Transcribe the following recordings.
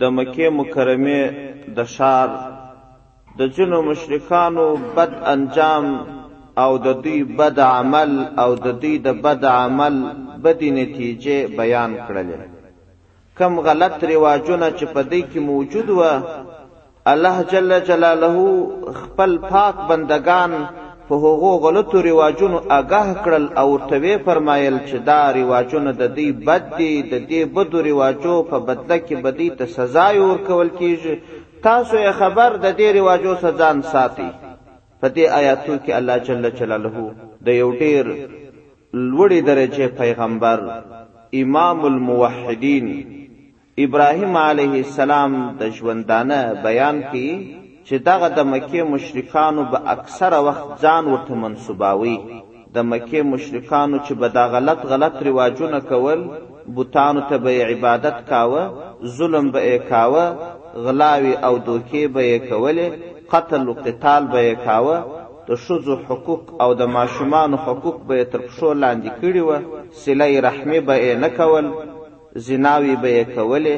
د مکې مکرمې د ښار د ځینو مشرکانو بد انجام او د دوی بد عمل او د دوی د بد عمل بدې نتیجې بیان کړلې کم غلط رواجونه چې په دې کې موجود و الله جل جلاله خپل پاک بندگان په هغو غلطو رواجونو آگاه کړل او ورته وی فرمایل چې دا رواجونه د دې بد دي د دې بدو رواجو په بدله کې بدی ته سزا ورکول کیږي تاسو یې خبر د دې رواجو سزان ساتي په دې آیاتو کې الله جل جلاله د یو ډیر لوړې درجه پیغمبر امام الموحدین ابراهیم علیه السلام د ژوندانه بیان کې چې دغه د مکې مشرکانو به اکثره وخت ځان ورته منسوباوي د مکې مشرکانو چې به دا غلط غلط رواجونه کول بوتانو ته به عبادت کاوه ظلم به یې کاوه غلاوي او دوکې به یې کولې قتل و قتال به یې کاوه د ښځو حقوق او د ماشومانو حقوق به یې تر پښو لاندې کړي وه سله رحمې به یې نه کول زناوی به یې کولې،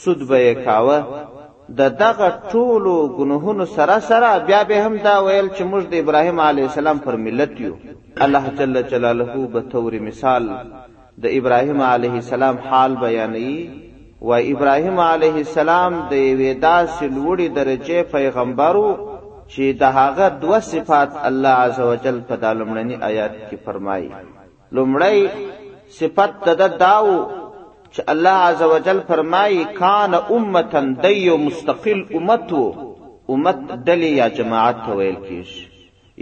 سود به یې کاوه، د دغه ټولو ګنهونو سره سره بیا به هم دا ویل چې موږ د ابراهیم علیه السلام پر ملت یو. الله جل جلاله به طور مثال د ابراهیم علیه السلام حال بیانوي، وایي ابراهیم علیه السلام د یوې داسې لوړې درجې پیغمبر و چې د هغه دوه صفات الله عزوجل په دا لومړني ایات کې فرمایي. لومړی صفت د ده دا و چې الله عز وجل فرمایي کان امتا دی یو مستقل امت و امت ډلې یا جماعت ته ویل کیږي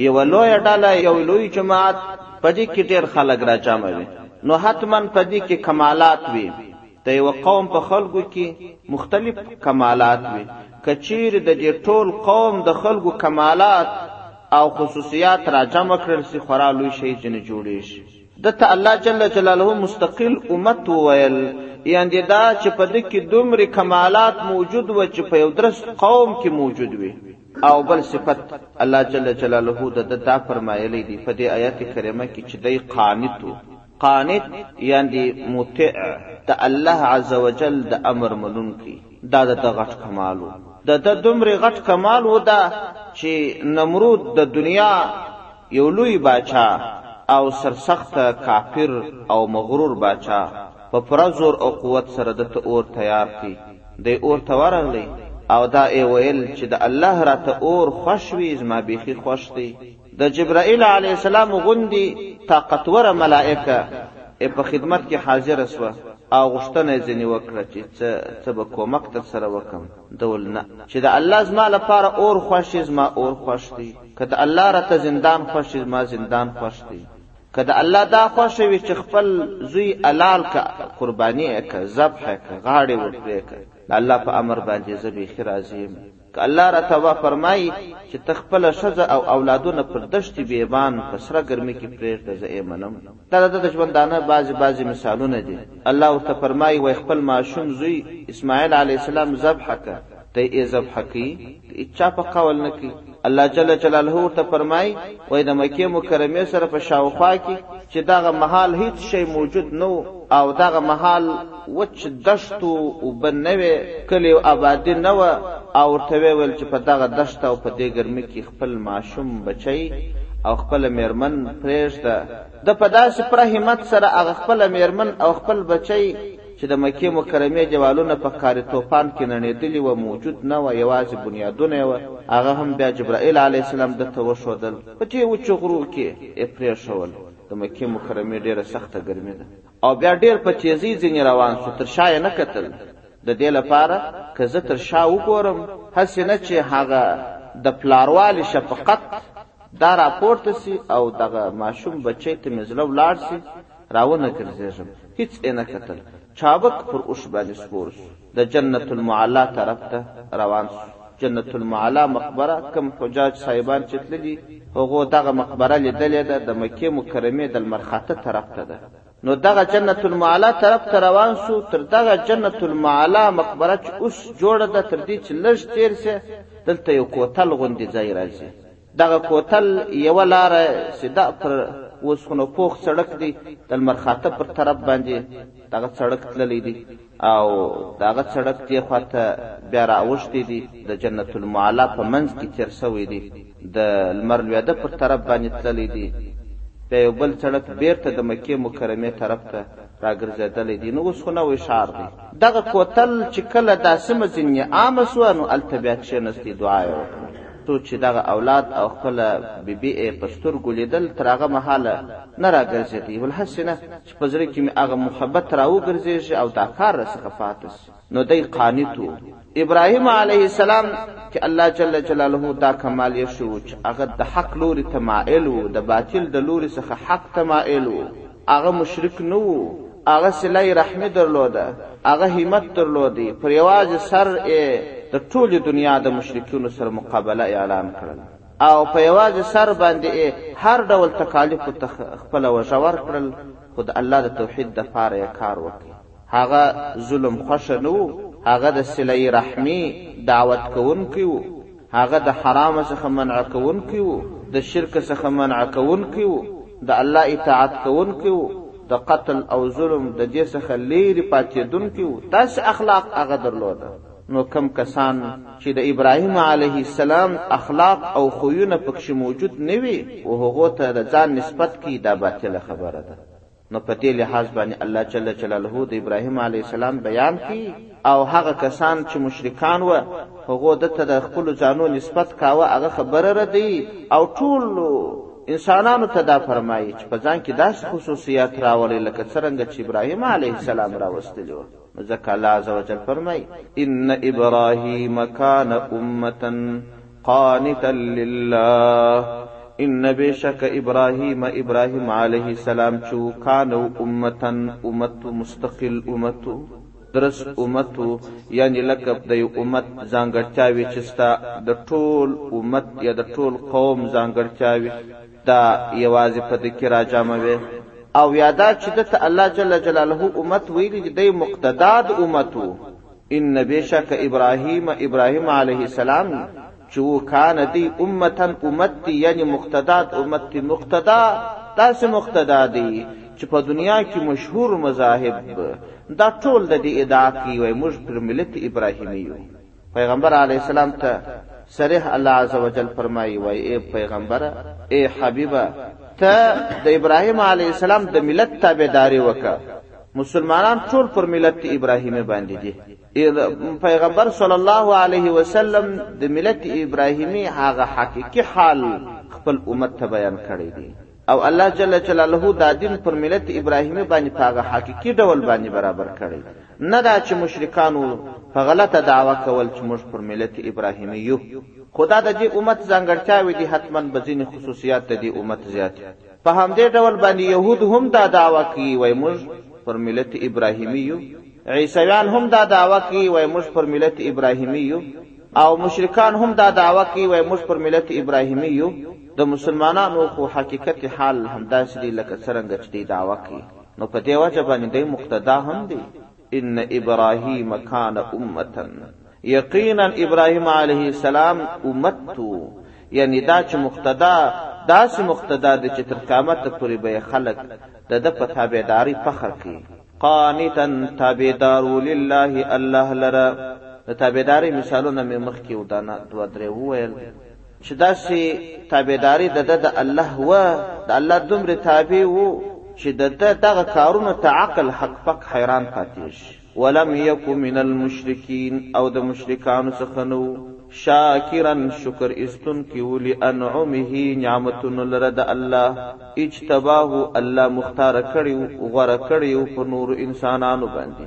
یوه لویه ډله یو لوی جماعت په دې کې ډېر خلک راجمع وي نو حتما په دې کې کمالات وي د یو قوم په خلکو کې مختلف کمالات وي کچیر د دې ټول قوم د خلکو کمالات او خصوصیات را جمع کړل سي خورا لوی شي جن جوړې شي د ته الله جل جلاله مستقل امت وویل یعنی دا چې په دې کې دومره کمالات موجود و چې په یو درست قوم کې موجود وي او بل صفت الله جل جلاله د دا فرمایلی دی په دې آیت کریمه کې چې دی قانت قانت یعنی مطع د الله عزوجل د امر منونکي دا د غټ کمالو د د دومره غټ کمال و دا چې نمرود د دنیا یو لوی باچا او سرسخت کافر او مغرور باچا په پوره زور او قوت سره د اور تیار کی د اور ته ورغلی او دا ای ویل چې د الله راته اور خوښ وي زما بیخي خوښ دی د جبرائیل علیه السلام غوندي طاقتوره ملائکه یې په خدمت کې حاضره سوه او غوښتنه یې ځینې وکړه چې څه څه به کومک در سره وکم ده ویل نه چې د الله زما لپاره اور خوښ دی زما اور خوښ دی که د الله راته زندان خوښ دی زما زندان خوښ دی که د الله دا خوښ وي چې خپل زوی الال که قرباني یې که ذبح یې که غاړې ورپرې که د الله په امر باندې زه بیخي راضي یم که الله را توا فرمایي چې ته خپله ښځه او اولادونه پر دښتې بیبان په سره ګرمي کې پرېږده زه یې منم دا د ده د ژوندانه بعضې بعضې مثالونه دي الله ورته فرمایي وای خپل ماشوم زوی اسماعیل علیه السلام ذبحه که ته یې ذبحه کوي د هیچا په قول نه کوي الله جل جلاله ورته فرمایي وای د مکې مکرمې سره په شاوخوا کې چې دغه مهال هیڅ شی موجود نه او دغه مهال وچ دشتو اوبه نه وې کلی او آبادي نه وه او ورته ویې ویل چې په دغه دښته او په دې ګرمي کې خپل ماشوم بچی او خپله میرمن پرېږده ده په داسې پوره همت سره هغه خپله میرمن او خپل بچی چې د مکې مکرمې دیوالونه په قاري توپان کې نړېدلي وه موجود نه وه یوازې بنیادونه یې وه هغه هم بیا جبرائیل علیه السلام ده ته وښودل په دې وچو غرو کې یې پرېښول د مکې مکرمې ډېره سخته ګرمي ده او بیا ډېر په تېزۍ ځنې روان شو، تر شا یې نه کتل، د دې لپاره که زه تر شا وګورم، هسې نه چې هغه د پلاروالي شفقت دا راپورته سي او دغه ماشوم بچی ته مې زړه ولاړ سي، راونه ګرځېږم، هیڅ یې نه کتل، چابک پر اوښ باندې سپور شو. د جنت المعلا طرف ته روان سو. جنت المعلا مقبره کوم حجاج صاحبان چې تللي هغو دغه مقبره لیدلې ده د مکې مکرمې د لمرخاته طرف ته ده. نو دغه جنت المعلا طرف ته روان سو تر دغه جنت المعلا مقبره چې اوس جوړه ده تر دې چې لږ تېر سې دلته یو کوتل غوندې ځای راځي دغه کوتل یوه لاره چې د پر اوسخونه پوخ سړک دی د لمرخاته پر طرف باندې دغه سړک تللی دی او دغه سړک دی خواته بیا راوښتی دی د جنت المعلا په منځ کې تیر شوی دی د لمر لویده پر طرف باندې تللی دی بیا یو بل سړک بیرته د مکې مکرمې طرف ته راګرځېدلی دی نو اوس خو نوی ښار دی دغه کوتل چې کله دا سیمه ځینې عامه سوه نو هلته بیا کښېنستی دعا یې وکړه څو چې دغه اولاد او خپله بي بي ئې په سترګو ليدل تر هغه مهاله نه راګرځېدی ول هسې نه چې په زړه کې مې هغه محبت راوګرځېږي او دا کار راڅخه پاته سي نو دی قانت و ابراهيم عليه السلام چې الله جل جلاله دا کمال یې شو چې هغه د حق لوري ته مائل و د باطل د لوري څخه حق ته مائل و هغه مشرک نه وو هغه سله رحمه درلوده هغه همت درلودي پر یواز سر یې د ټول دنیا د مشرکینو سره مقابله اعلان کړل او په یواز سر باندې هر ډول تکالیف ته خپل وژور کړل خود الله د توحید د پاره کار وکړي هغه ظلم خوښه نه و، هغه د صله رحمي دعوت کوونکی و، هغه د حرام څخه منع کوونکی و، د شرک څخه منع کوونکی و، د الله اطاعت کوونکی و، د قتل او ظلم د دې څخه لیرې پاتېدونکی و، داسې اخلاق هغه درلوده، نو کوم کسان چې د ابراهیم علیه السلام اخلاق او خویونه پکښې موجود نه وي او هغو ته د ځان نسبت کوي دا باطله خبره ده. نو په دې لحاظ باندې الله جل جلاله د ابراهیم علیه السلام بیان کی او هغه کسان چې مشرکان و هغه د ته د خپل ځانو نسبت کاوه هغه خبره ردی او ټول انسانانو ته دا فرمایي چې په ځان کې داسې خصوصیات راولي لکه څرنګه چې ابراهیم علیه السلام راوستلی و نو ځکه الله عزوجل فرمایي ان ابراهیم کان امتا قانتا لله ان بشک ابراهیم ابراهیم علیه السلام چو کانو امتن امت مستقل امت درس امت یعنی لکب د یو امت ځانګړتیاوي چې ستا د ټول امت یا د ټول قوم ځانګړتیاوي دا یوازې په دکې راجام وي او یادا چې د الله جل جلاله امت ویلي د مقتدا د امت وو ان بشک ابراهيم ابراهيم عليه السلام چې وکان دی امتا امت دی یعنی مقتدات امت دی مقتدا داسې مقتدا دی چې په دنیا کې مشهور مذاهب دا ټول د دې ادعا کوي وای موږ پر ملت ابراهیمی یو پیغمبر علی السلام ته صریح الله عزوجل فرمایي وای اے پیغمبر اے حبیبه ته د ابراهیم علی السلام د ملت تابعداري وکړه مسلمانان ټول پر ملت ابراهیمه باندې دي پیغمبر صلی الله علیه وسلم د ملت ابراهیمی هغه حقیقی حال خپل امت ته بیان کړی دی او الله جل جلاله دا دین پر ملت ابراهیمی باندې پاغه حقیقی ډول باندې برابر کړی نه دا چې مشرکانو په غلطه دعوا کول چې موږ پر ملت ابراهیمی یو خدا د دې امت ځانګړتیاوې دي حتما بځینې خصوصیات د دې امت زیات په همدې ډول باندې يهود هم دا داوا کوي وای موږ پر ملت ابراهیمی یو عیسویان هم دا داوا کوي وای موږ پر ملت ابراهیمی یو او مشرکان هم دا داوا کوي وای موږ پر ملت ابراهیمی یو د مسلمانانو خو حقیقت حال همداسې دی لکه څرنګه چې دی داوا کوي نو په دې وجه باندې دی مقتدا هم دی ان ابراهیم کان امتا یقینا ابراهیم علیه السلام امت تو یعنی دا چې مقتدا داسې مقتدا د چې تر قیامت پورې به خلک د د په تابعداري فخر کوي قانتا تابعدار لله الله لرا د تابعداري مثالونه مې مخکې ودانه دوه درې وویل چې داسې تابعداري د ده د الله وه د الله دومره تابع وو چې د ده دغه کارونو ته عقل حق پک حیران پاتې شي ولم یکو من المشرکین او د مشرکانو څخه نو شاکرا شکر استن کی ولی انعمه نعمتن لره د الله اجتباه الله مختار کړیو غره کړیو په نور انسانانو باندې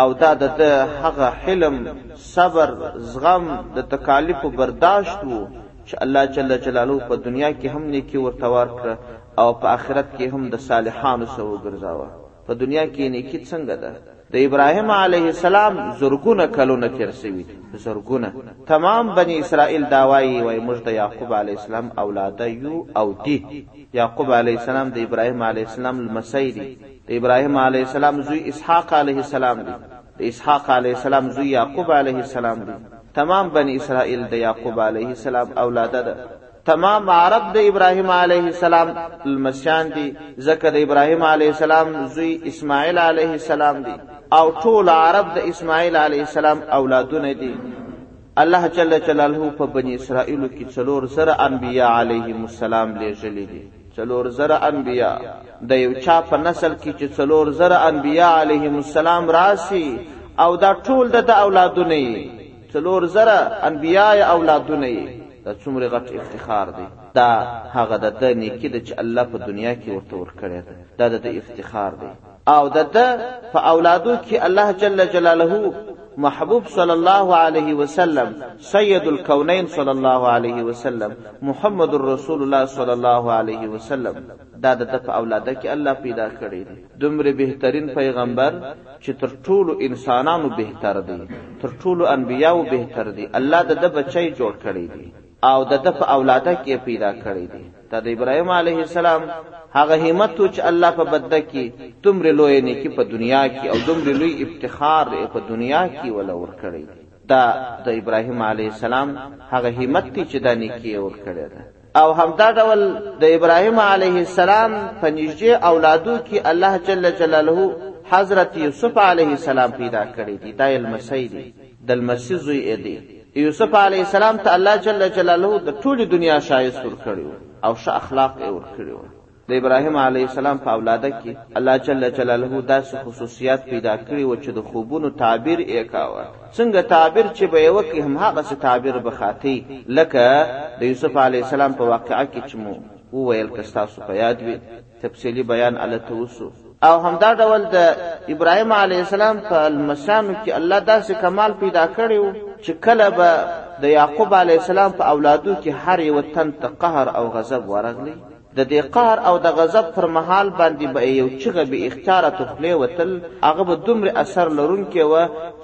او دا د ده هغه حلم، صبر، زغم، د تکالیفو برداشت وو چې الله جل جلاله په دنیا کې هم نیکي ورته ورکړه او په آخرت کې هم د صالحانو څخه وګرځاوه. په دنیا کې یې نیکي څنګه ده؟ د ابراهیم علیه السلام زرګونه کلونه تیر سوي دي زرګونه تمام بني اسرائیل دا وایي وای موږ د یعقوب علیه السلام اولاده یو او دي یعقوب علیه السلام د ابراهیم علیه السلام لمسی دی د ابراهيم عليه السلام زوی اسحاق عليه السلام دی د اسحاق عليه السلام زوی يعقوب عليه السلام دی تمام بني اسرائيل د يعقوب عليه السلام اولاد ده تمام عرب د ابراهيم عليه السلام المسيان دي زکه د ابراهيم عليه السلام زوی اسماعيل عليه السلام دي او ټول عرب د اسماعيل عليه السلام اولادونه دي الله جل جلاله په بني اسرائیلو کې څلور زره انبیا علیهم السلام لېږلي دي څلور زره انبیا د یو چا په نسل کې چې څلور زره انبیا علیهم السلام راسي او دا ټول د اولادونه یې څلور زره انبیا اولادونه یې دا څومره غټ افتخار دی دا هغه د د نیکی د چې الله په دنیا کې ورته ورکړی دی دا د افتخار دی او د ده په اولادو کې الله جل جلاله محبوب صلی الله علیه وسلم سید الکونین صلی الله علیه وسلم محمد رسول الله صلی الله علیه وسلم دا د په اولاده کې الله پیدا کړی دی دومره بهترین پیغمبر چې تر ټولو انسانانو بهتر دی تر ټولو انبیاو بهتر دی الله د بچی جوړ کړی دی او د د په اولاده کې پیدا کړی دی ته د ابراهيم عليه السلام هغه همت چې الله په بده کې تمر لوی نه کې په دنیا کې او تمر لوی افتخار په دنیا کې ولا ور کړی دا د ابراهيم عليه السلام هغه همت چې د نیکی ور کړی ده او همدا ډول د ابراهيم عليه السلام په نږدې اولادو کې الله جل جلاله حضرت یوسف علیه السلام پیدا کړی دی دا المسی دی د لمسی زوی یې دی یوسف علیه السلام ته الله جل جلاله د ټولې دنیا شایست ورکړی او ښه اخلاق یې ورکړي د ابراهیم علی السلام په اولاده کې الله جل جلاله داسې خصوصیات پیدا کړی و چې د خوبونو تعبیر یې کاوه څنګه تعبیر چې به یو کې هم هغه څه تعبیر بخاتی لکه د یوسف علی السلام په واقعا کې چې مو وویل که تاسو په یاد وي تفصیلی بیان الته وسو او همدا ډول د ابراهیم علی السلام په لمسانو کې الله داسې کمال پیدا کړیو چې کله به د یعقوب علی السلام په اولادو کې هر یو تن ته قهر او غضب ورغلی د دې قهر او د غضب پر مهال باندې به یو چغه به اختیار تخلی وتل هغه به دومره اثر لرونکې و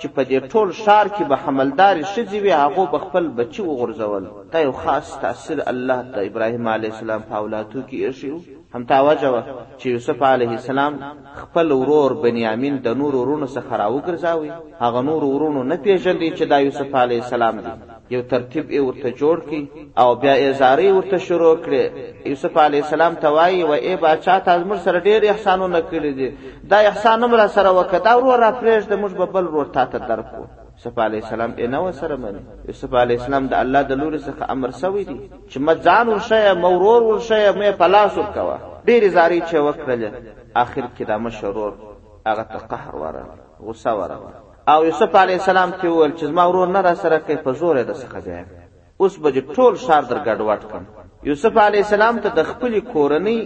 چې په دې ټول شار کې به حملدار شذې وي هغه به خپل بچي وغورځول دا یو خاص تاثیر الله د ابراهیم علیه السلام په اولادو کې ایښی و همتا وجه وه چې یوسف علیه السلام خپل ورور بنیامین د نورو وروڼو څخه راوګرځاوی هغه نورو وروڼو نه پیژندی چې دا یوسف علیه السلام دی یو ترتیب یې ورته جوړ کړي او بیا یې زارۍ ورته شروع کړې یوسف علیه السلام ته وایي و ای باچا تا زموږ سره ډېر احسانونه کړي دي دا احسان هم را سره وکړه دا ورور راپرېږده موږ به بل ورور تا ته درکړو یوسف علیه السلام یې نه وسره مني یوسف علیه السلام د الله د لوري څخه امر سوی دی چې مځان ورشه مورور ورشه مې پلاس ورکوه ډېرې زارۍ چې وکړلې آخر کې د مشرور هغه ته قهر ورغله غصه ورغله او یوسف علیه السلام ته وویل چې زما ورور نه را سره کوي په زور یې د څخه بیایم اوس به دې ټول ښار در ګډوډ کړم یوسف علی السلام ته د خپل کورنۍ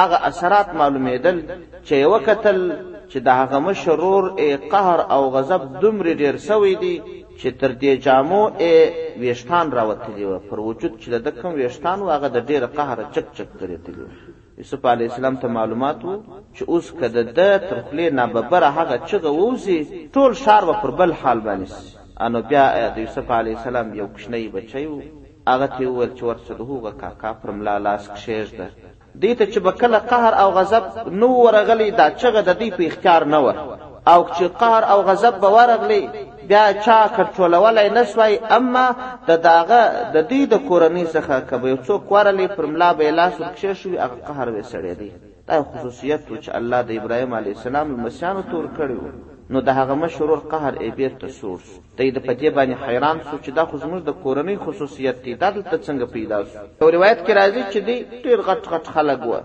هغه اثرات معلومېدل چې یو قتل چې د هغه مشرور ای قهر او غضب دومره ډیر سوی دی چې تر دې جامو ای ویشتان راوتلی و پر وجود چې د کم ویشتان واغه د ډیر قهر چک چک درېتلی یوسف علیه السلام ته معلومات وو چې اوس که د ده تر خولې ناببره هغه چغه ووځي ټول ښار به پر بل حال باندې سي انو بیا د یوسف علیه السلام یو کوچنی بچی و هغه ته یې وویل چې ورسه د هغه کاکا پر ملا لاس کښېږده دې ته چې به کله قهر او غضب نه ورغلی دا چغه د دوی په اختیار نه وه او چې قهر او غضب به ورغلی بیا چا کنټرولولای نه سوای اما د داغه د دوی د کورنۍ څخه که به یو څوک ورلی پر ملا به یې لاس ورکښېښوي هغه قهر به یې سړېدی دا یو خصوصیت و چې الله د ابراهیم علیه السلام لمسیانو ته ورکړی و نو د هغه مشر ورور قهر یې بېرته سوړ سو دی د په دې باندې حیران سو چې دا خو زموږ د کورنۍ خصوصیت دی دا دلته څنګه پیدا سو یو روایت کې راځي چې دی ډېر غټ غټ خلک وه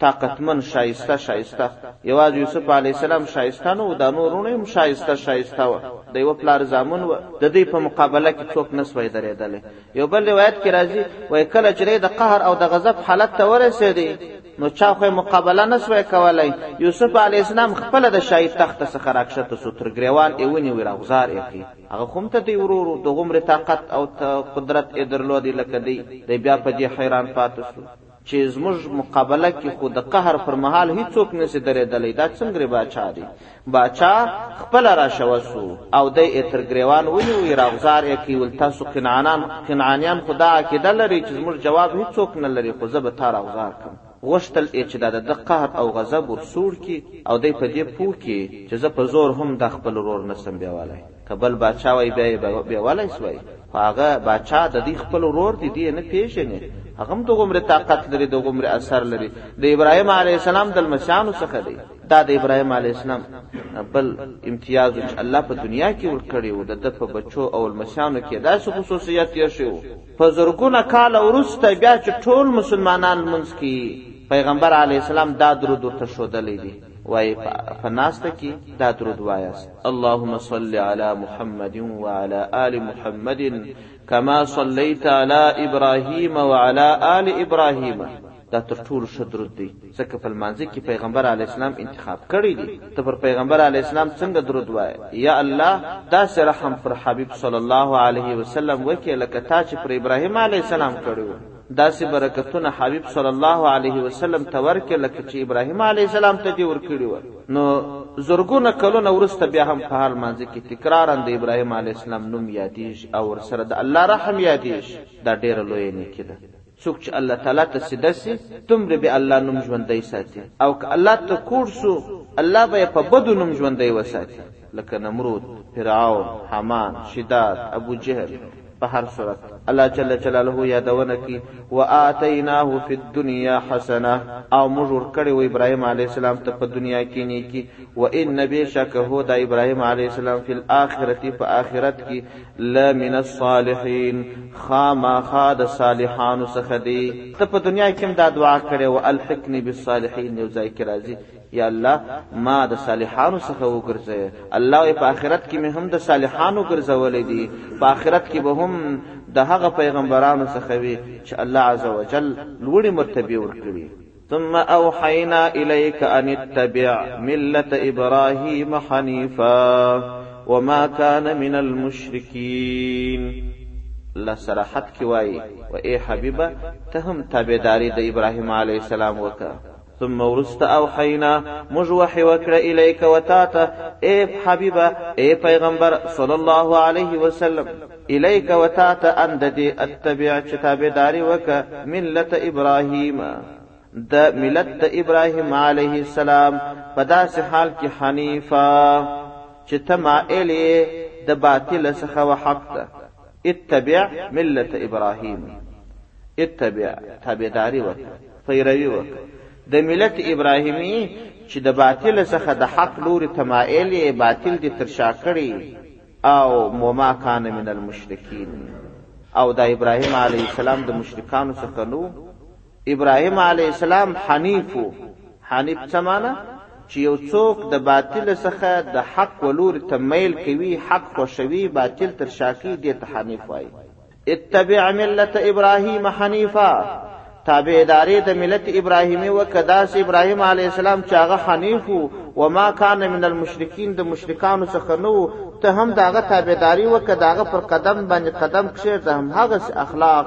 طاقتمن شایسته شایسته یواز یوسف علی السلام شایسته نو د نورونو هم شایسته شایسته و د یو پلار زامن و د دې په مقابله کې څوک نسوي درېدل یو بل روایت کې راځي وای کله چې د قهر او د غضب حالت ته ورسېدي نو چا خو مقابله نسوي کولای یوسف علی السلام خپل د شای تخت څخه راکښته سو تر ګریوان ای ونی وی راغزار ای هغه کوم ته دی ورور د غمر طاقت او قدرت ای درلودی لکه دی د بیا په دې حیران پاتې سو چې زموږ مقابله کې خو د قهر پر مهال هیڅوک نسی درېدلی دا څنګه باچا دی باچا خپل را شوه سو او دی یې تر ګریوان ونیو یې راغزار یې کړي ول تاسو قنعانان قنعانیان خو دا عقیده لري چې زموږ جواب هیڅوک نه لري خو زه به تا راغزار کړم غوښتل یې چې دا د قهر او غضب ورسوړ کړي او دی په دې پوه کړي چې زه په زور هم د خپل ورور نه سم بیوالی که بل باچا وای بیا یې بیولی سوای خو هغه باچا د دوی خپل ورور دی دی نه پیژني هغه هم دغومره طاقت لري دغومره اثر لري د ابراهیم علی السلام د لمسیانو څخه دی دا د ابراهیم علی السلام بل امتیاز چې الله په دنیا کې ورکړي او د په بچو او لمسیانو کې داسې خصوصیت یې شو په زرګونه کال وروسته بیا چې ټول مسلمانان منځ کې پیغمبر علی السلام دا درود ورته شودلې دي وای په ناسته کې دا درود وایاست اللهم صل علی محمد وعلى آل محمد كما صليت على ابراهيم وعلى آل ابراهيم دا تر ټولو ښه درود دی ځکه په لمانځه کې پیغمبر علی اسلام انتخاب کړی دی ته پر پیغمبر علی اسلام څنګه درود وای یا الله دا سره رحم پر حبیب صلی الله علیه وسلم وکړه لکه تا چې پر ابراهیم علی السلام کړو داسې برکتونه حبیب صلی الله علیه وسلم ته ورکړه لکه چې ابراهیم علیه السلام ته دی ورکړي و نو زرګونه کلونه ورسته بیا هم په حال مانځ کې تکرارا د ابراهیم علیه السلام نوم یادیږي او ورسره د الله رحم یادیږي دا ډیره لوی نیکی ده څوک چې الله تعالی ته سیده سي تمره به الله نوم ژوندی ساتي او که الله ته کوړ سو الله به په بدو نوم ژوندی وساتي لکه نمرود، فرعون، حمان، شداد، ابو جهل، په هر صورت الله جل جلاله یادونه کی واتیناه فی الدنیا حسنه او موږ ورکړی و ابراهیم علی السلام ته په دنیا کې نیکی و ان نبی شک هو دا ابراهیم علی السلام فی الاخرته په آخرت کې لمن الصالحین خاما خاد صالحان څخه دی ته په دنیا کې دا دعا کړې و الحقنی بالصالحین یو ځای کې راځي یا الله ما د صالحانو څخه وګرځه الله وی په آخرت کې مې هم د صالحانو ګرځولې دي په آخرت کې به هم د هغه پیغمبرانو څخه وي چې الله عزوجل لوړې مرتبه ورکړي ثم اوحينا اليك ان اتبع مله ابراهيم حنيفا وما كان من المشركين الله صراحت کې وایي و اے حبیبه ته هم تابعداري د ابراهیم علی السلام وکړه ثم ورست اوحینا موږ وحی وکړه الیک و تاته اے حبیبا اے پیغمبر صلی الله علیه وسلم الیک و تاته ان د دې اتبع چې تابعداري وکه ملت ابراهیم د ملت د ابراهیم علیه السلام په داسې حال کې حنیفا چې تمایل د باطل څخه وحق ده اتبع ملت ابراهیم اتبع تابعداري وکړه پیروي وکړه د ملت ابراهیمي چې د باطل څخه د حق لوري تمایل یې باطل دې تر شا کړي او وما کان من المشرکین او د ابراهیم علیه السلام د مشرکانو څخه نو ابراهیم علی السلام حنیف وو حنیف څه معنی چې یو څوک د باطل څخه د حق ولور ته میل کوي حق خوشوي باطل تر شاکی دې ته حنیف وای اتبع ملت ابراهیم حنیفا تابعداري د ملت ابراهیمی وکداس ابراهیم علی السلام چې هغه حنیف و ما کان من المشرکین د مشرکانو څخه نو ته هم داغه تابعداري وکداغه پر قدم باندې قدم کښې ته هم هغه اخلاق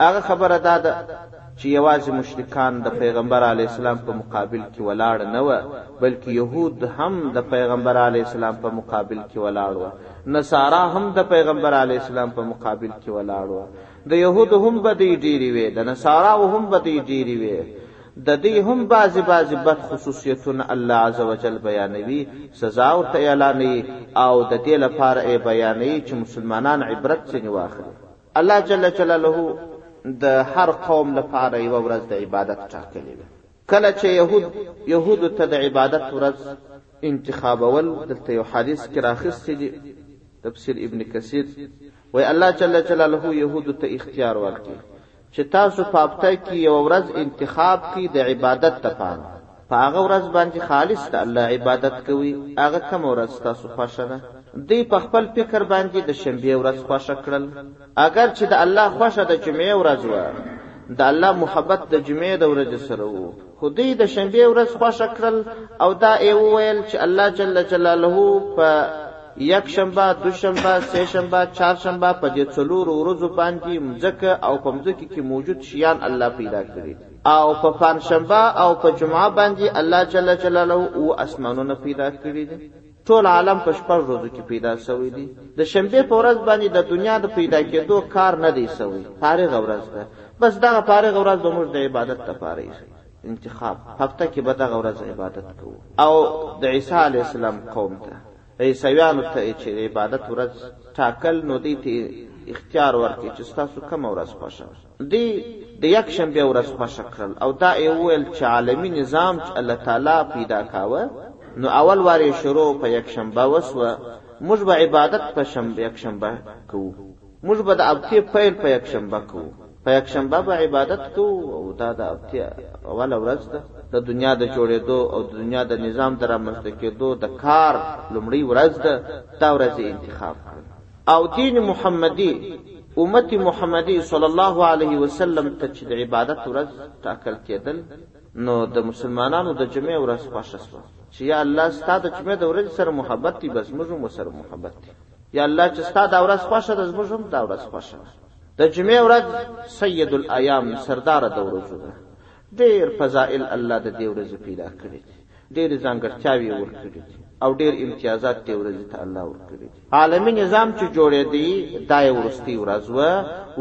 هغه خبره دا ده چې یوازې مشرکان د پیغمبر علی السلام په مقابل کې ولاړ نه و بلکې يهود هم د پیغمبر علی السلام په مقابل کې ولاړ و نصارا هم د پیغمبر علی السلام په مقابل کې ولاړ و د يهود هم بدی ډیری وي د نصارا هم بدی ډیری وي د دې هم بعضی بعضی بد خصوصیتونه الله عزوجل بیانوي سزا او تعالی نه او د دې لپاره یې بیانوي چې مسلمانان عبرت څنګه واخلي الله جل جلاله د هر قوم لپاره یو ورځ د عبادت ټاکلې ده کله چې يهود يهود ته د عبادت ورځ انتخابول دلته یو حدیث کې راخستې دي تفسیر ابن کثیر وای الله جل جلاله يهود ته اختیار ورکړي چې تاسو په هفته کې یو ورځ انتخاب کړئ د عبادت لپاره په هغه ورځ باندې خالص د الله عبادت کوي هغه کوم ورځ تاسو خوښه ده دوی په خپل فکر باندې د شنبه ورځ خوښه کړل اگر چې د الله خوښه د جمعې ورځ و د الله محبت د جمعې د ورځې سره وو خو دوی د شنبه ورځ خوښه کړل او دا یې وویل چې الله جل جلاله په یک شنبه دو شنبه سه شنبه چهار شنبه په دې څلورو ورځو باندې مځکه او په مځکه کې موجود شیان الله پیدا کړي او په پنځشنبه او په جمعه باندې الله جل جلاله او اسمانونه پیدا کړی دي ټول عالم په شپږ ورځو کې پیدا شوی دی د شنبه په ورځ باندې د دنیا د پیدا کېدو کار نه دی شوی فارغ ورځ ده بس دغه فارغ ورځ د موږ د عبادت لپاره یې انتخاب هفته کې به دغه ورځ عبادت کوو او د عیسی علی السلام قوم ته عیسویانو ته چې عبادت ورځ ټاکل نو دی ته اختیار ورکړي چې تاسو کوم ورځ خوښه دی د یک شنبه ورځ خوښه کړل او دا یې ویل چې عالمی نظام چې الله تعالی پیدا کاوه نو اول واري شروع په یک شنبه وسوه موږ به عبادت په شنبه یک شنبه کوو موږ به د هفتې پیل په یکشنبه کوو. په یکشنبه به عبادت کوو او دا د هفتې اوله ورځ ده. د دنیا د جوړېدو او د دنیا د نظام د رامنځته کېدو د کار لومړۍ ورځ ده، دا ورځ یې انتخاب کړل. او دین محمدي امت محمدي صلی الله علیه وسلم ته چې د عبادت ورځ ټاکل کېدل نو د مسلمانانو د جمعې ورځ خوښه شوه چې یا الله ستا د جمعې د ورځې سره محبت دی بس موږ هم سره محبت دی یا الله چې ستا دا ورځ خوښه ده زموږ هم دا ورځ خوښه ده د جمعې ورځ سید الایام سردار د ورځو ده ډېر فضائل الله د دې ورځې پیدا کړي دي ډېرې ځانګړتیاوې یې ورکړي دي او ډېر امتیازات دې ورځې ته الله ورکړي دي عالمي نظام چې جوړېدی دا یې وروستۍ ورځ وه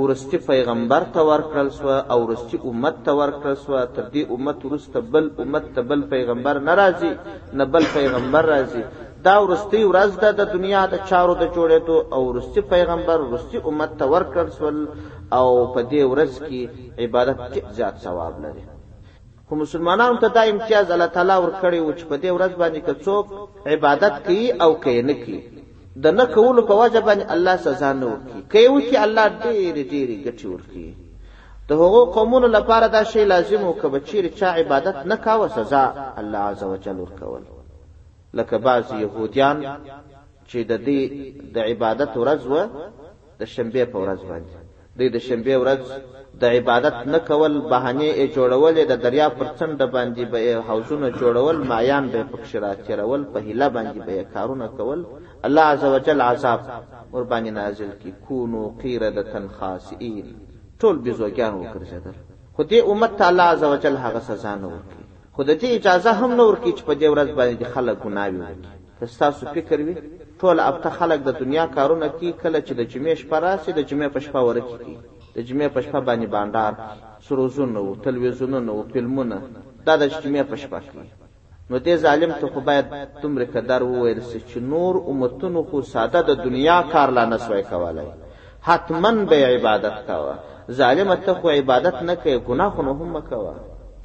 وروستي پیغمبر ته ورکړل سوه او وروستي امت ته ورکړل سوه تر دې امت وروسته بل امت ته بل پیغمبر نه راځي نه بل پیغمبر راځي دا ورستی ورځ ده د دنیا د چارو د جوړېدو او ورستی پیغمبر ورستی امت ته ورکړل سول او په دې ورځ کې عبادت ډېر زیات ثواب لري خو مسلمانانو ته دا امتیاز الله تعالی ورکړی و چې په دې ورځ باندې که څوک عبادت کوي او کوي نه کوي د نه کولو په وجه باندې الله سزا نه ورکړي کوي وکړي الله ډېرې ډېرې ګټې ورکړي د هغو قومونو لپاره دا شی لازم و که به چیرې چا عبادت نه کاوه سزا الله عز وجل ورکول لکه بعضي يهوديان چې د دې د عبادت ورځ وه د شنبې په ورځ باندې دوی د شنبې ورځ د عبادت نه کول بهانې یې جوړولې د دریا پر څنډه باندې به یې حوضونه جوړول مایان به یې پکښې راتېرول په هیله باندې به یې کارونه کول الله عز وجل عذاب ورباندې نازل کړي کونو قیردة خاسئین ټول بیزوګیان وګرځېدل خو دې امت ته الله عز وجل هغه سزا نه ورکوي خو د دې اجازه هم نه ورکوي چې په دې ورځ باندې د خلک ګناوې وکړي که ستاسو فکر وي ټول هفته خلک د دنیا کارونه کوي کله چې د جمعې شپه راسي د جمعې په شپه ورکې کوي د جمعې په شپه باندې بانډار سروزونه وو تلویزیونونه وو فلمونه دا د جمعې په شپه کوي نو دې ظالم ته خو باید دومره قدر وویل سي چې نور امتونو خو ساده د دنیا کار لا نه سوای کولای حتما به عبادت کاوه ظالم ته خو عبادت نه کوي ګناه خو هم مکوه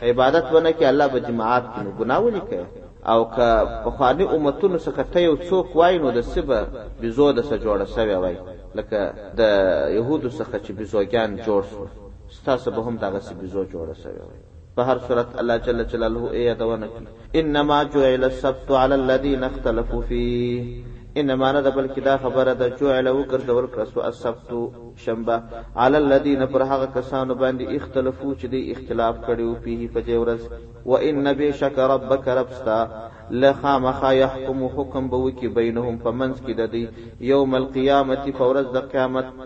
عبادت ونه کې الله به جماعت کې نو ګناه ونی کوي او که په خواني امتونو څخه ته یو څوک وای نو د سبه بزو د سره جوړه سوی وای لکه د يهودو څخه چې بزوګان جوړ شو ستاسو به هم دغه سبه بزو جوړه سوی وای په هر صورت الله جل جلاله ئې يادونه کړي. انما جعل السبت علی الذین اختلفوا فیه انما نه ده بلکې دا خبره ده جعل وګرځول کړه سو السبت شنبه علی الذین پر هغه کسانو باندې اختلفو چې دی اختلاف کړیو پیه په دې ورځ و ان بشک ربک ربستا لخامخا يحكم حکم به وکي بینهم په منځ کې د دی یوم القیامت فورز د قیامت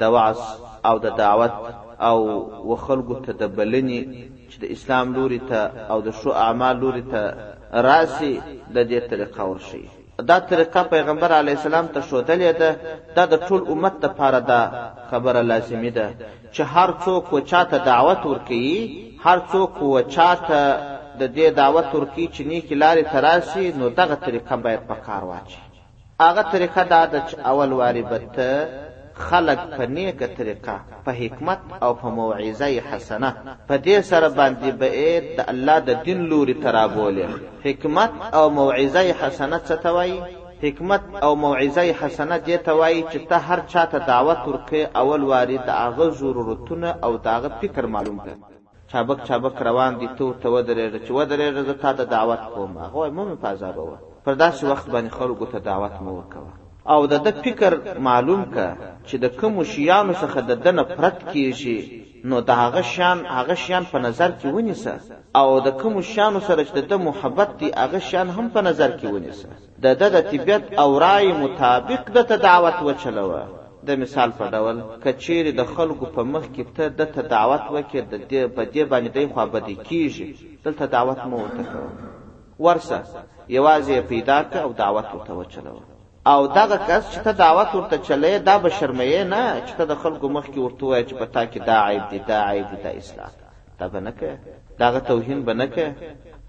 د وعظ او د دعوت او و خلکو ته د بلنې چې د اسلام لوري ته او د ښو اعمال لوري ته راسي د دې طریقه ورشي دا طریقه پیغمبر علی السلام ته شودلې ده دا د ټول امت لپاره دا خبره لازمی ده چې هر څوک و چاته دعوت ورکي هر څوک و چاته د دې دعوت ورکي چې نیکی لارې تراسي نو دغه طریقه باید په کار واچي هغه طریقه دا ده چې اول واري به ته خلق په نیکه طریقه په حکمت او په موعظه حسنه په دې سره باندې به د الله د دین لوري ترابولې حکمت او موعظه حسنه څه ته وایي حکمت او موعظه حسنه دې ته وایي چې ته هر چا ته دعوت ورکې اول واري د هغه ضرورتونه او د هغه فکر معلوم کړه چابک چابک روان دی ته ورته ودرېږه چې ودرېږه زه تا ته دعوت کوم هغه وايي مه مې پازابوه پر داسې وخت باندې خلکو ته دعوت مه ورکوه او د ده فکر معلوم که چې د کومو شیانو څخه د ده نفرت کېږي نو د هغه شیان هغه شیان په نظر کې ونیسه او د کومو شیانو سره چې د ده محبت دی هغه شیان هم په نظر کې ونیسه د ده د طبیعت او رای مطابق ده ته دعوت وچلوه د مثال په ډول که چیرې د خلکو په مخ کې ته ده ته دعوت وکې د دې په دې باندې دی خوا بدی کیږي دلته دعوت مو ورته کوه ورسه یوازې یې پیدا که او دعوت ورته وچلوه او دغه کس چې ته دعوت ورته چلې دا به شرمې نه چې ته د خلکو مخ کې ورته وایې چې په تا کې دا عیب دی دا عیب دی دا اصلاح دا به نه کې دا غ توهین به نه کې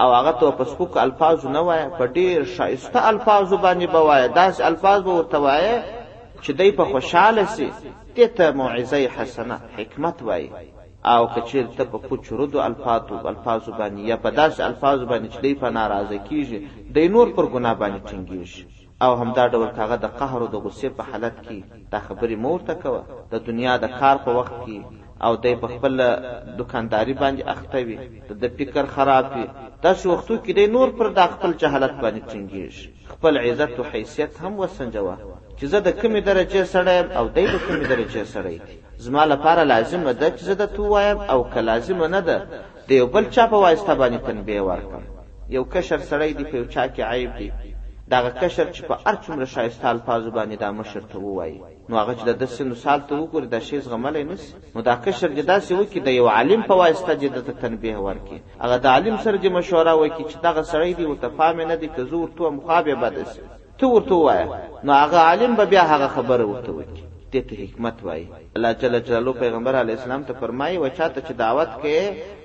او هغه ته په سپک الفاظ نه وای په ډیر شایسته الفاظ باندې بوای داس الفاظ به ورته وای چې دای په خوشاله سي ته موعظه حسنه حکمت وای او کچیر ته په کوچ ردو الفاظو الفاظو باندې یا په داس الفاظو باندې چې دای په ناراضه کیږي د نور پر ګناه باندې ټینګیږي او همدا ډول که هغه د قهر او د غصې په حالت کي دا خبري مه ورته کوه، د دنيا د کار په وخت کي او دی په خپله دوکانداري باندي اخته وي، د ده فکر خراب وي، داسي وختو کي دی نور پر دا خپل جهالت باندي ټينګېږي، خپل عزت و حيثيت هم وسنجوه، چي زه د کومي درجې سړی يم او دی د کومي درجې سړی دی، زما لپاره لازمه ده چي زه درته ووايم او که لازمه نه ده د یو بل چا په واسطه باندې تنبیه ورکړه یو کشر سړی دی په یو چا کې عیب دی دغه کشر چې په هر څومره ښایسته الفاظو باندې دا مشر ته ووایي نو هغه چې د ده سن و سال ته وګوري دا شی زغملی نه سي نو دا کشر دې داسې وکړي د یو عالم په واسطه دې ده ته تنبیه ورکړي هغه د عالم سره دې مشوره وکړي چې دغه سړی دی ورته پام یې نه دی که زه ورته وم خوا به بده سي ته ورته وایه نو هغه عالم به بیا هغه خبره ورته وکړي دې ته حکمت وایي الله جل جلاله پیغمبر علی اسلام ته فرمایي و چاته چې دعوت کې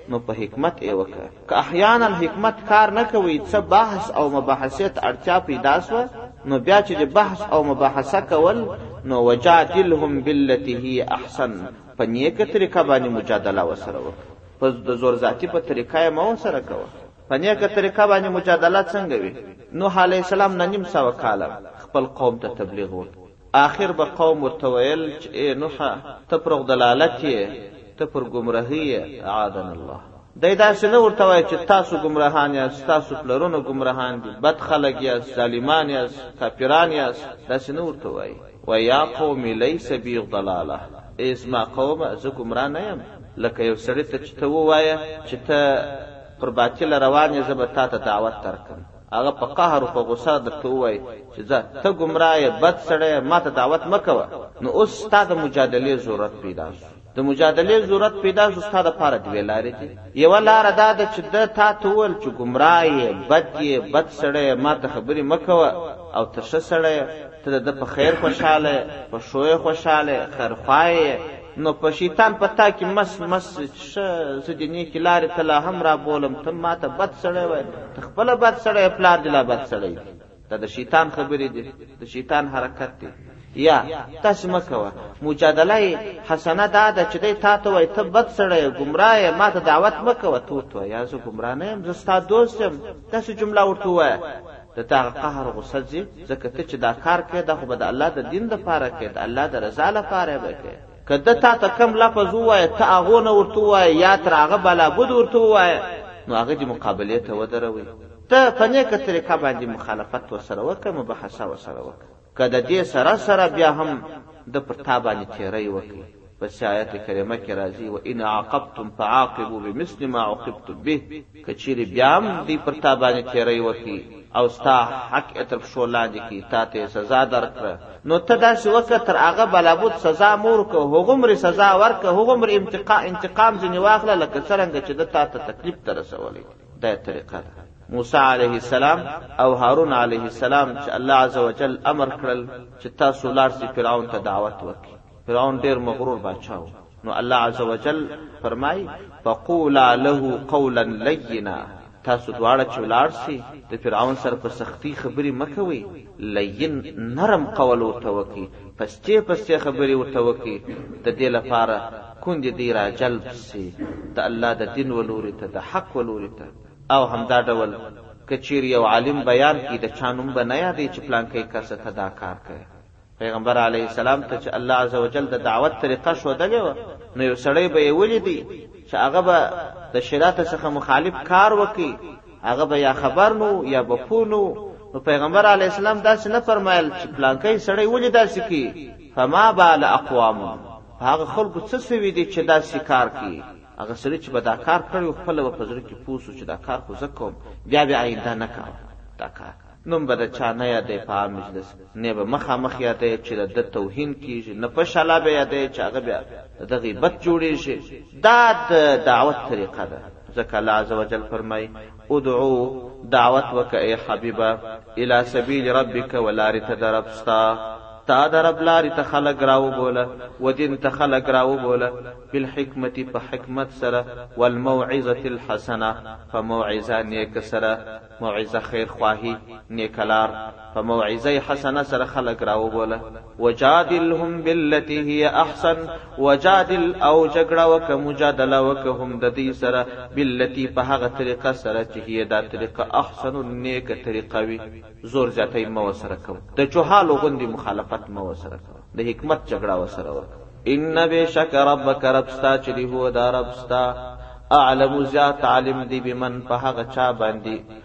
نو په حکمت یې وکړه که احیانا حکمت کار نه کوي څه بحث او مباحثه ته اړتیا پیدا سوه نو بیا چې بحث او مباحثه کول نو وجادلهم بالتي هي احسن په نیکه طریقه باندې مجادله وسره وکړه په د زور ذاتی په طریقه یې مو سره کوه په نیکه طریقه باندې مجادله څنګه وي نوح علی السلام نه نیم سوه کاله خپل قوم ته تبلیغ وکړ آخر به قوم ورته ویل چې ای نوحه ته پر دلالت یې ته پر ګمراهي یې عادن الله دی داسې نه ورته وایي چې تاسو ګمراهان یاست ستاسو پلرونه ګمراهان دي بد خلک یاست ظالمان یاست کافران یاست داسې نه ورته وایي ویا قوم لیس بی ضلاله ای زما قومه زه ګمراه نه یم لکه یو سړی ته چې ته ووایه چې ته پر باطل روان یې زه به تا ته دعوت درکم هغه په قهر او په غوسه درته ووایي چې ځه ته ګمراه یې بد سړی ما ته دعوت مه کوه نو اوس ستا د مجادلې ضرورت پیدا شو د مجادلې ضرورت پیدا شو ستا دپاره دوې لارې دي یوه لاره دا ده چې ده تا ته وویل چې ګمراه یې بد یې بد سړی یې ما ته خبرې مه کوه او ته ښه سړی یې ته د ده په خیر خوشحاله یې په ښو یې خوشحاله یې خیرخواه یې نو په شیطان په تا کې مس مس شه زه دې نیکې لارې ته لا هم رابولم ته ما ته بد سړی وای ته خپله بد سړی پلار دې لا بد سړی دی دا د شیطان خبرې دي د شیطان حرکت دی یا تاسو مکوه مجادله حسنه دا ده چې دی تا ته وای ته بد سړی ګمراه یې ما ته دعوت مکوه تو ته یا زه ګمراه نه یم زه ستا دوست یم داسې جمله ورته ووایه د تا هغه قهر غصه ځي ځکه ته چې دا کار کوې دا خو به د الله د دین لپاره کوې د الله د رضا لپاره به کوې که ده تا ته کم لفظ ووایه ته هغو نه ورته ووایه یا تر هغه بلابود ورته ووایه نو هغه دې مقابلې ته ودروي ته په نیکه طریقه باندې مخالفت ورسره وکړه مباحثه ورسره وکړه که د دې سره سره بیا هم د پر تا باندې تیری وکړي پس آیت کریمه کې راځي و ان عاقبتم فعاقبوا بمثل ما عوقبتم به کچيري بیا هم دی پر تا باندې تیری وکي او ستا حق اتر شو لاندې کی تا ته سزا درکړه نو ته داسې وکړه تر هغه بلابود سزا مور که هغومره سزا ورکه هغومره انتقام انتقام ځنې واخله لکه څرنګه چې د تا ته تکلیف ته رسولی دا طریقه ده موسی علیه السلام او هارون علیه السلام چې الله عزوجل امر کړل چې تاسو لار سي فرعون ته دعوت وکړي فرعون ډیر مغرور بادشاہ و نو الله عزوجل فرمای فقولا له قولا لینا تاسو دواړه چې ولار سي د فرعون سره په سختی خبري مکوي لین نرم قول ورته وکي پسته پسته خبري ورته وکي د دې لپاره کونډې دې را جلب شي د الله د دین و لوري ته، د حق و لوري ته. او همدا ډول که چېرې یو عالم بیان کړي د چا نوم به نه یادوي چې پلانکی کسه ته دا کار کوې. پیغمبر علیه السلام ته چې الله عز وجل د دعوت طریقه ښودلې وه نو یو سړی به یې ولیدی چې هغه به د شریعت څخه مخالف کار وکړي هغه به یا خبر نو یا به پوه نو نو پیغمبر علی اسلام داسې نه فرمایل چې پلانکی سړی ولې داسې کی فما بال اقوام په هغه خلکو څه سوي دي چي داسي کار کوي، هغه سړي چي به دا کار کړی وو خپله به په زړه کي پوه سو چي دا کار خو زه کوم، بیا به آینده نه کاوه دا کار. نوم به د چا نه یادوي په عام مجلس کي، نه به مخامخ یادوي چي د ده توهین کیږي، نه په شلا به یادوي چي هغه بیا د ده غیبت جوړیږي. دا د دعوت طریقه ده، ځکه الله عزوجل فرمایي. ادعو، دعوت وکه ای حبیبه، الی سبیل ربک و لاری ته د رب ستا، تا د رب لاری ته خلګ راوبوله، و دین ته خلګ راوبوله، بالحکمة په حکمت سره، والموعظة الحسنة په موعظه نیکه سره، موعظه خیر خواهی، نیکه لار. په موعظه حسنه سره خلق راوبوله وجادلهم بالتي هي احسن وجادل او جګړه وک مجادله وک هم د دې سره بالتي په هغه طریقه سره چې هي دا طریقه احسن نیک طریقه وي زور زیاتې مو سره کوم د جهال غوندي مخالفت مو سره کوم د حکمت جګړه وسره وک ان بشک ربک رب ستا چې دی هو دا رب ستا اعلم زیات عالم دی بمن په هغه چا باندې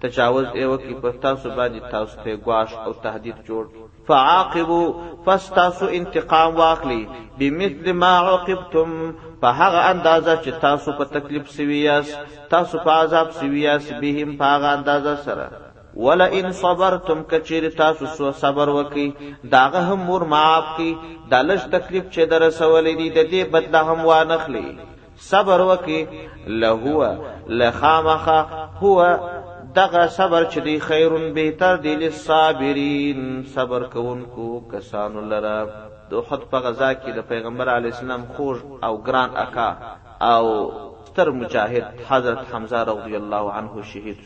تجاوز ئې وکړي پر تاسو باندې تاسو ته یې ګواښ او تهدید جوړ کړي فعاقبو پس تاسو انتقام واخلي بمثل ما عوقبتم په هغه اندازه چې تاسو په تکلیف سوي یاست تاسو په عذاب سوي یاست بهم په هغه اندازه سره ولا ان صبرتم کچیر تاسو سو صبر وکي داغه هم مور معاف کی دالش تکلیف چې در رسولې دي د دې بدله هم وانخلي صبر وکي لهو لخامخ هو دغه صبر چې دی خیرون بهتر دی للصابرین صبر کوونکو کسانو لره د حد په غزا کې د پیغمبر علی اسلام خوږ او ګران اکا او ستر مجاهد حضرت حمزه رضی الله عنه شهید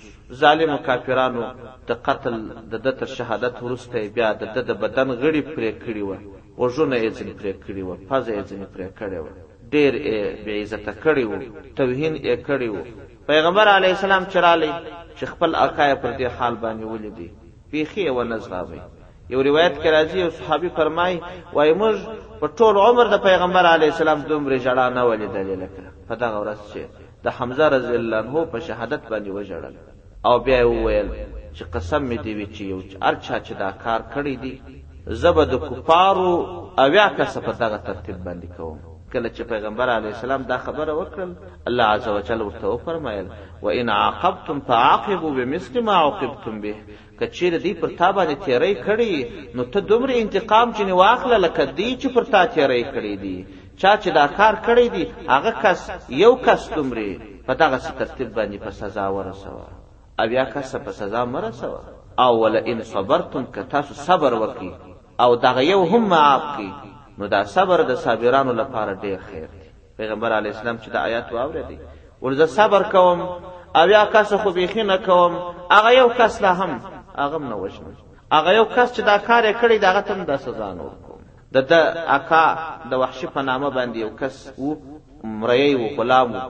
ظالم کافرانو د قتل د د تر شهادت ورسته بیا د د بدن غړي پرې کړی و غوږونه ئې ځني پرې کړي وه، پزه ئې ځني پرې کړې وه، ډېر ئې بې عزته کړي وو، توهين ئې کړي وو، پيغمبر عليه السلام چې رالی چې خپل آقا ئې پر دې حال باندي وليدی بيخي ئې ونه زغمی، يو روايت کي راځي يو صحابي فرمايي وايي موږ په ټول عمر د پيغمبر عليه السلام دومري ژړا نه وه ليدلې لکه په دغه ورځ چې د حمزه رضي الله عنه په شهادت باندي وژړل. او بیا یې وویل چې قسم مې دې وي چې یو هر چا چې دا کار کړی دی زه به د کفارو اویا کسه په دغه ترتیب باندې کوم کله چې پیغمبر علی السلام دا خبره وکړل الله عز وجل ورته وفرمایل وان عاقبتم فعاقبوا بمثل ما عوقبتم به کچیر دی پر تا باندې تیری کړی نو ته دومره انتقام چې واخله لکه دی چې پر تا تیری کړی دی چا چې دا کار کړی دی هغه کس یو کس دومره په دغه ترتیب باندې په سزا ورسوه او یا کس په سزا مرسوه او ول ان صبرتم که تاسو صبر وکړي او دغه یو هم معاف کړي نو دا صبر د صابرانو لپاره ډیر خیر دی پیغمبر علی اسلام چې د آیات واورېدی ورزه صبر کوم او یا کس خو بیخي نه کوم هغه یو کس لا هم هغه نه وژنم هغه یو کس چې دا کار یې کړی دغه تم د سزا نه د ده اکا د وحشي په نامه باندې یو کس و، مریی و، غلام و،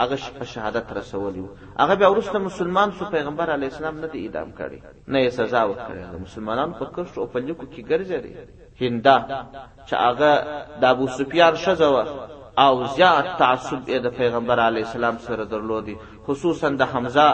هغه په شهادت رسولی و، هغه بیا وروسته مسلمان سو، پیغمبر علیه السلام نه دی اعدام کړی، نه یې سزا ورکړې ده، د مسلمانانو په کښتو او په لیکو کي ګرځېدی. هنده، چه هغه د ابوسفیان ښځه وه او زیات تعصب ئې د پیغمبر علیه السلام سره درلودی، خصوصا د حمزه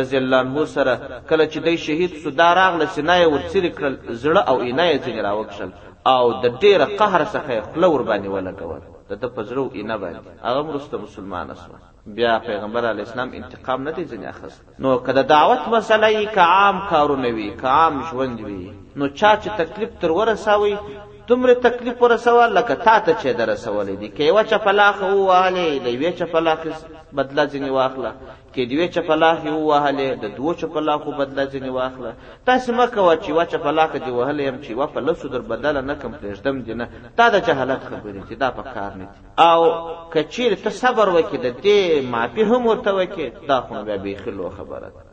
رضی الله عنه سره کله چې دی شهید سو دا راغله چې نه ورڅری کړل زړه او اینه یې ځنې راوکشل او د ډیره قهر څخه خپل ور باندې ولګول د د پزړو اینه باندې هغه مرسته مسلمان اسو بیا پیغمبر علی اسلام انتقام نه دی ځنې اخست نو کله دعوت مسله یې کعام کارونه وی کعام ژوند وی نو چا چې تکلیف تر ورساوي دومره تکلیف ورسوه لکه تا ته چې د رسولی دی که یوه چپلاخه ووهلې د یوې چپلاخې بدله ځینې واخله که د یوې چپلاخې ووهلې د دوو چپلاخو بدله ځینې واخله تاسې مه کوه چې یوه چپلاخه دې وهلی یم چې یوه په لسو در بدله نه کم پرېږدم دې نه دا د جهالت خبرې دي دا په کار نه دي او که چیرې ته صبر وکړې د دې معافي هم ورته وکړې دا خو بیا بیخي لو خبره ده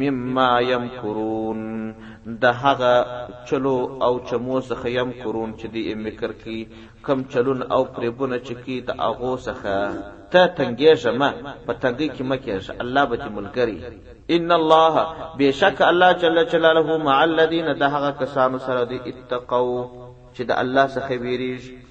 مما یمکرون د هغه چلو او چمو څخه یمکرون چې دی مکر کی کم چلون او پریبونه چې کی د هغو څخه ته تنګېږه مه په تنګۍ کې مه کېږه الله به دې ملګری ان الله بېشک الله جل جلاله مع الذین د هغه کسانو سره دی اتقوا چې د الله څخه ویریږي